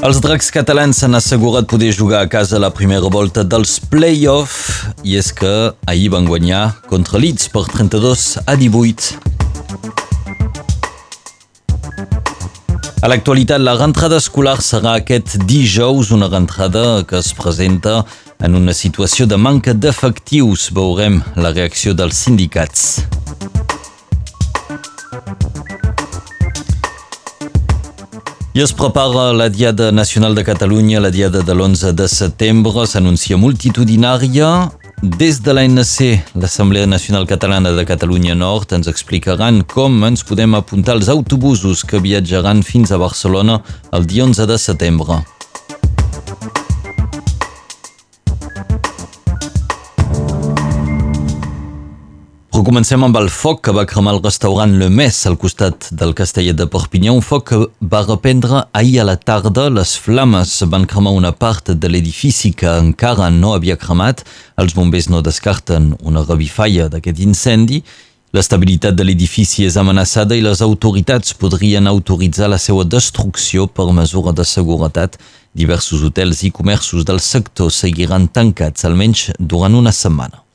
Els dracs catalans s'han assegurat poder jugar a casa la primera volta dels play-off i és que ahir van guanyar contra Leeds per 32 a 18. A l'actualitat, la rentrada escolar serà aquest dijous, una rentrada que es presenta en una situació de manca d'efectius. Veurem la reacció dels sindicats. I es prepara la Diada Nacional de Catalunya, la Diada de l'11 de setembre, s'anuncia multitudinària. Des de l'ANC, l'Assemblea Nacional Catalana de Catalunya Nord, ens explicaran com ens podem apuntar als autobusos que viatjaran fins a Barcelona el dia 11 de setembre. Però comencem amb el foc que va cremar el restaurant Le Mes al costat del castellet de Perpinyà, un foc que va reprendre ahir a la tarda. Les flames van cremar una part de l'edifici que encara no havia cremat. Els bombers no descarten una revifalla d'aquest incendi. L'estabilitat de l'edifici és amenaçada i les autoritats podrien autoritzar la seva destrucció per mesura de seguretat. Diversos hotels i comerços del sector seguiran tancats almenys durant una setmana.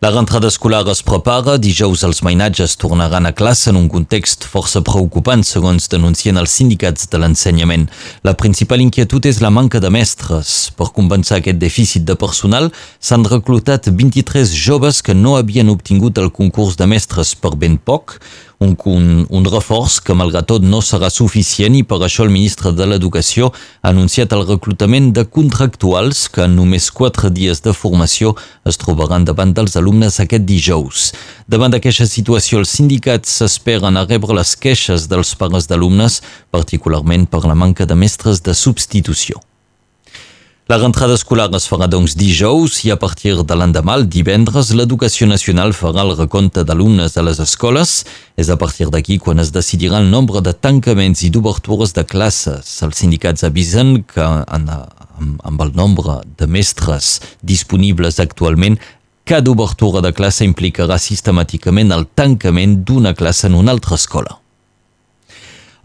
La rentrada escolar es prepara. Dijous els mainatges tornaran a classe en un context força preocupant, segons denuncien els sindicats de l'ensenyament. La principal inquietud és la manca de mestres. Per compensar aquest dèficit de personal, s'han reclutat 23 joves que no havien obtingut el concurs de mestres per ben poc, un, un, un reforç que malgrat tot no serà suficient i per això el ministre de l'Educació ha anunciat el reclutament de contractuals que en només quatre dies de formació es trobaran davant dels alumnes aquest dijous. Davant d'aquesta situació, els sindicats s'esperen a rebre les queixes dels pares d'alumnes, particularment per la manca de mestres de substitució. La rentrada escolar es farà doncs dijous i a partir de l'endemà, el divendres, l'Educació Nacional farà el recompte d'alumnes a les escoles. És a partir d'aquí quan es decidirà el nombre de tancaments i d'obertures de classes. Els sindicats avisen que en, amb el nombre de mestres disponibles actualment, cada obertura de classe implicarà sistemàticament el tancament d'una classe en una altra escola.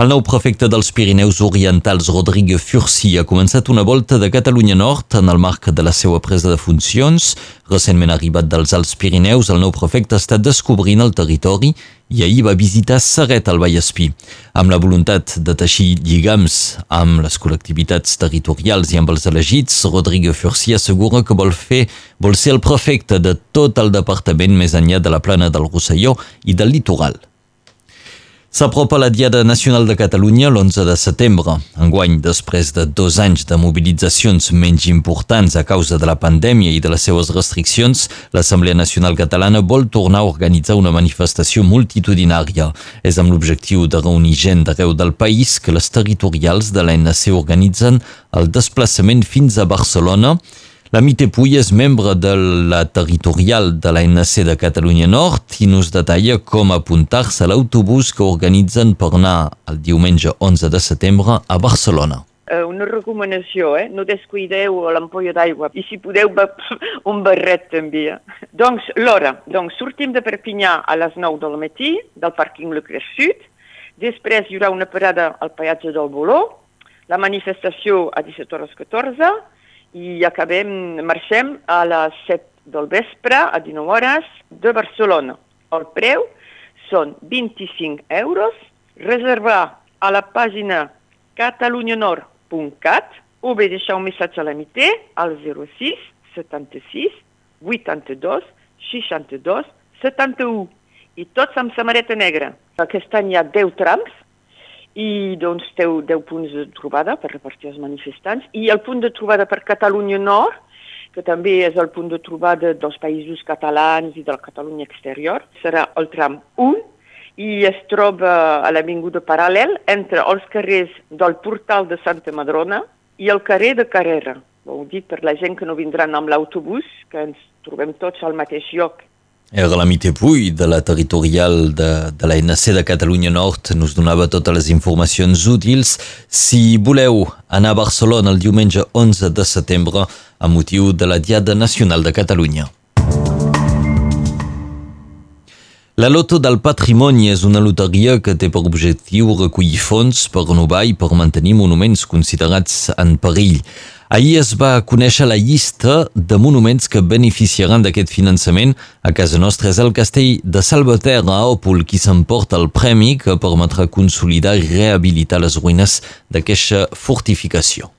El nou prefecte dels Pirineus Orientals, Rodrigo Fursi, ha començat una volta de Catalunya Nord en el marc de la seva presa de funcions. Recentment arribat dels Alts Pirineus, el nou prefecte està descobrint el territori i ahir va visitar Serret al Vallespí. Amb la voluntat de teixir lligams amb les col·lectivitats territorials i amb els elegits, Rodrigo Fursi assegura que vol fer vol ser el prefecte de tot el departament més enllà de la plana del Rosselló i del litoral. S'apropa la Diada Nacional de Catalunya l'11 de setembre. Enguany, després de dos anys de mobilitzacions menys importants a causa de la pandèmia i de les seues restriccions, l'Assemblea Nacional Catalana vol tornar a organitzar una manifestació multitudinària. És amb l'objectiu de reunir gent d'arreu del país que les territorials de l'ANC organitzen el desplaçament fins a Barcelona la Mite Puy és membre de la territorial de l'ANC de Catalunya Nord i nos detalla com apuntar-se a l'autobús que organitzen per anar el diumenge 11 de setembre a Barcelona. Uh, una recomanació, eh? no descuideu l'ampolla d'aigua i si podeu un barret també. Eh? Doncs l'hora, doncs sortim de Perpinyà a les 9 del matí del pàrquing Leclerc Sud, després hi haurà una parada al peatge del Boló, la manifestació a 17 hores 14 i acabem, marxem a les 7 del vespre, a 19 hores, de Barcelona. El preu són 25 euros, reservar a la pàgina catalunyanord.cat o bé deixar un missatge a l'emité al 06 76 82 62 71 i tots amb samareta negra. Aquest any hi ha 10 trams i doncs té 10 punts de trobada per repartir els manifestants i el punt de trobada per Catalunya Nord, que també és el punt de trobada dels països catalans i de la Catalunya exterior, serà el tram 1 i es troba a l'Avinguda Paral·lel entre els carrers del Portal de Santa Madrona i el carrer de Carrera. Ho dic per la gent que no vindran amb l'autobús, que ens trobem tots al mateix lloc era la Mite Puy, de la territorial de, de la NC de Catalunya Nord, nos donava totes les informacions útils. Si voleu anar a Barcelona el diumenge 11 de setembre a motiu de la Diada Nacional de Catalunya. La Loto del Patrimoni és una loteria que té per objectiu recollir fons per renovar i per mantenir monuments considerats en perill. Ahir es va conèixer la llista de monuments que beneficiaran d'aquest finançament. A casa nostra és el castell de Salvaterra a Òpol qui s'emporta el premi que permetrà consolidar i rehabilitar les ruïnes d'aquesta fortificació.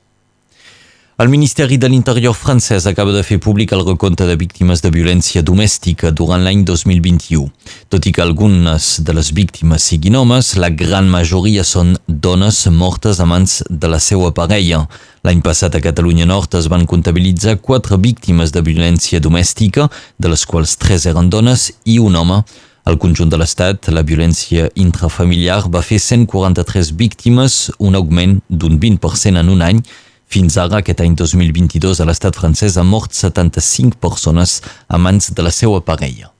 El Ministeri de l'Interior francès acaba de fer públic el recompte de víctimes de violència domèstica durant l'any 2021. Tot i que algunes de les víctimes siguin homes, la gran majoria són dones mortes a mans de la seva parella. L'any passat a Catalunya Nord es van comptabilitzar quatre víctimes de violència domèstica, de les quals tres eren dones i un home. Al conjunt de l'Estat, la violència intrafamiliar va fer 143 víctimes, un augment d'un 20% en un any, fins ara, aquest any 2022, a l'estat francès han mort 75 persones a mans de la seva parella.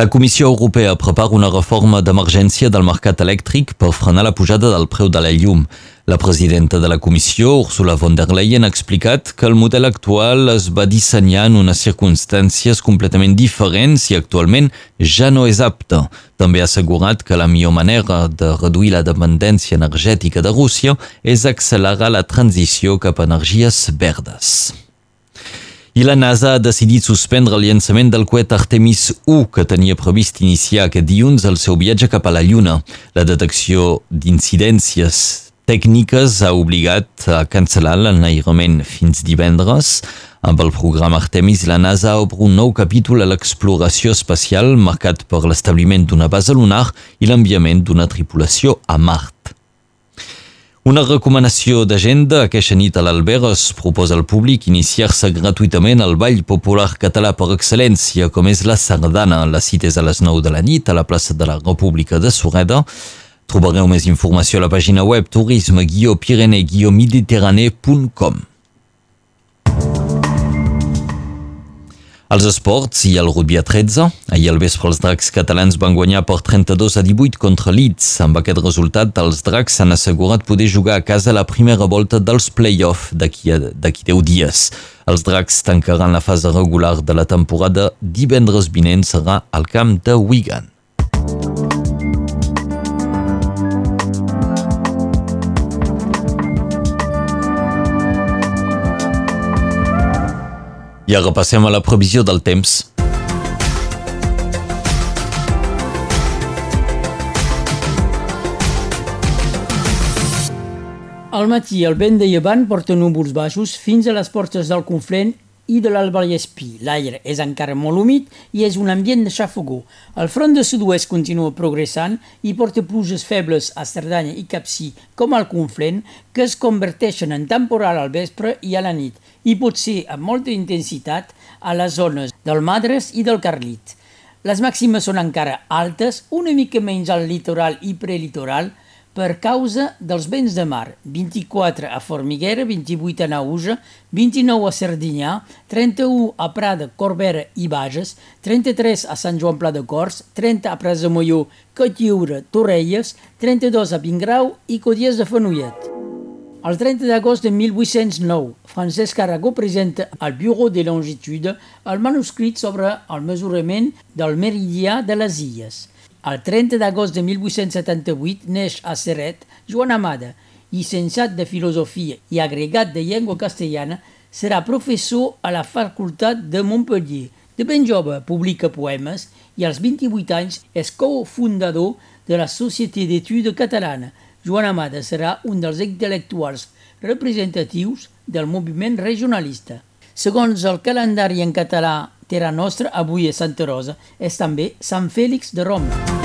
La Comissió Europea prepara una reforma d'emergència del mercat elèctric per frenar la pujada del preu de la llum. La presidenta de la comissió, Ursula von der Leyen, ha explicat que el model actual es va dissenyar en unes circumstàncies completament diferents i actualment ja no és apte. També ha assegurat que la millor manera de reduir la dependència energètica de Rússia és accelerar la transició cap a energies verdes. I la NASA ha decidit suspendre el llançament del coet Artemis 1, que tenia previst iniciar aquest dilluns el seu viatge cap a la Lluna. La detecció d'incidències tècniques ha obligat a cancel·lar l'enlairament fins divendres. Amb el programa Artemis, la NASA obre un nou capítol a l'exploració espacial marcat per l'establiment d'una base lunar i l'enviament d'una tripulació a Mart. Una recomanació d'agenda, aquesta nit a l'Albert es proposa al públic iniciar-se gratuïtament al Ball Popular Català per excel·lència, com és la Sardana. La cita és a les 9 de la nit a la plaça de la República de Sureda. Trobareu més informació a la pàgina web turisme-pirene-mediterrane.com. Als esports i el rugby a 13. Ahir al vespre els dracs catalans van guanyar per 32 a 18 contra Leeds. Amb aquest resultat, els dracs s'han assegurat poder jugar a casa la primera volta dels play-off d'aquí 10 dies. Els dracs tancaran la fase regular de la temporada divendres vinent serà al camp de Wigan. I ara passem a la previsió del temps. Al matí el vent de llevant porta núvols baixos fins a les portes del Conflent i de l'Alballespí. L'aire és encara molt humit i és un ambient de xafogó. El front de sud-oest continua progressant i porta pluges febles a Cerdanya i Capcí com al Conflent que es converteixen en temporal al vespre i a la nit i pot ser amb molta intensitat a les zones del Madres i del Carlit. Les màximes són encara altes, una mica menys al litoral i prelitoral, per causa dels vents de mar, 24 a Formiguera, 28 a Nauja, 29 a Serdinyà, 31 a Prada, Corbera i Bages, 33 a Sant Joan Pla de Cors, 30 a Presa Molló, Cotlliure, Torrelles, 32 a Vingrau i Codies de Fenollet. El 30 d'agost de 1809, Francesc Aragó presenta al Bureau de Longitude el manuscrit sobre el mesurament del meridià de les illes. El 30 d'agost de 1878 neix a Serret Joan Amada, llicenciat de Filosofia i agregat de llengua castellana, serà professor a la Facultat de Montpellier. De ben jove publica poemes i als 28 anys és cofundador de la Societat d'Etudes Catalana, Joan Amada serà un dels intel·lectuals representatius del moviment regionalista. Segons el calendari en català Terra Nostra, avui és Santa Rosa, és també Sant Fèlix de Roma.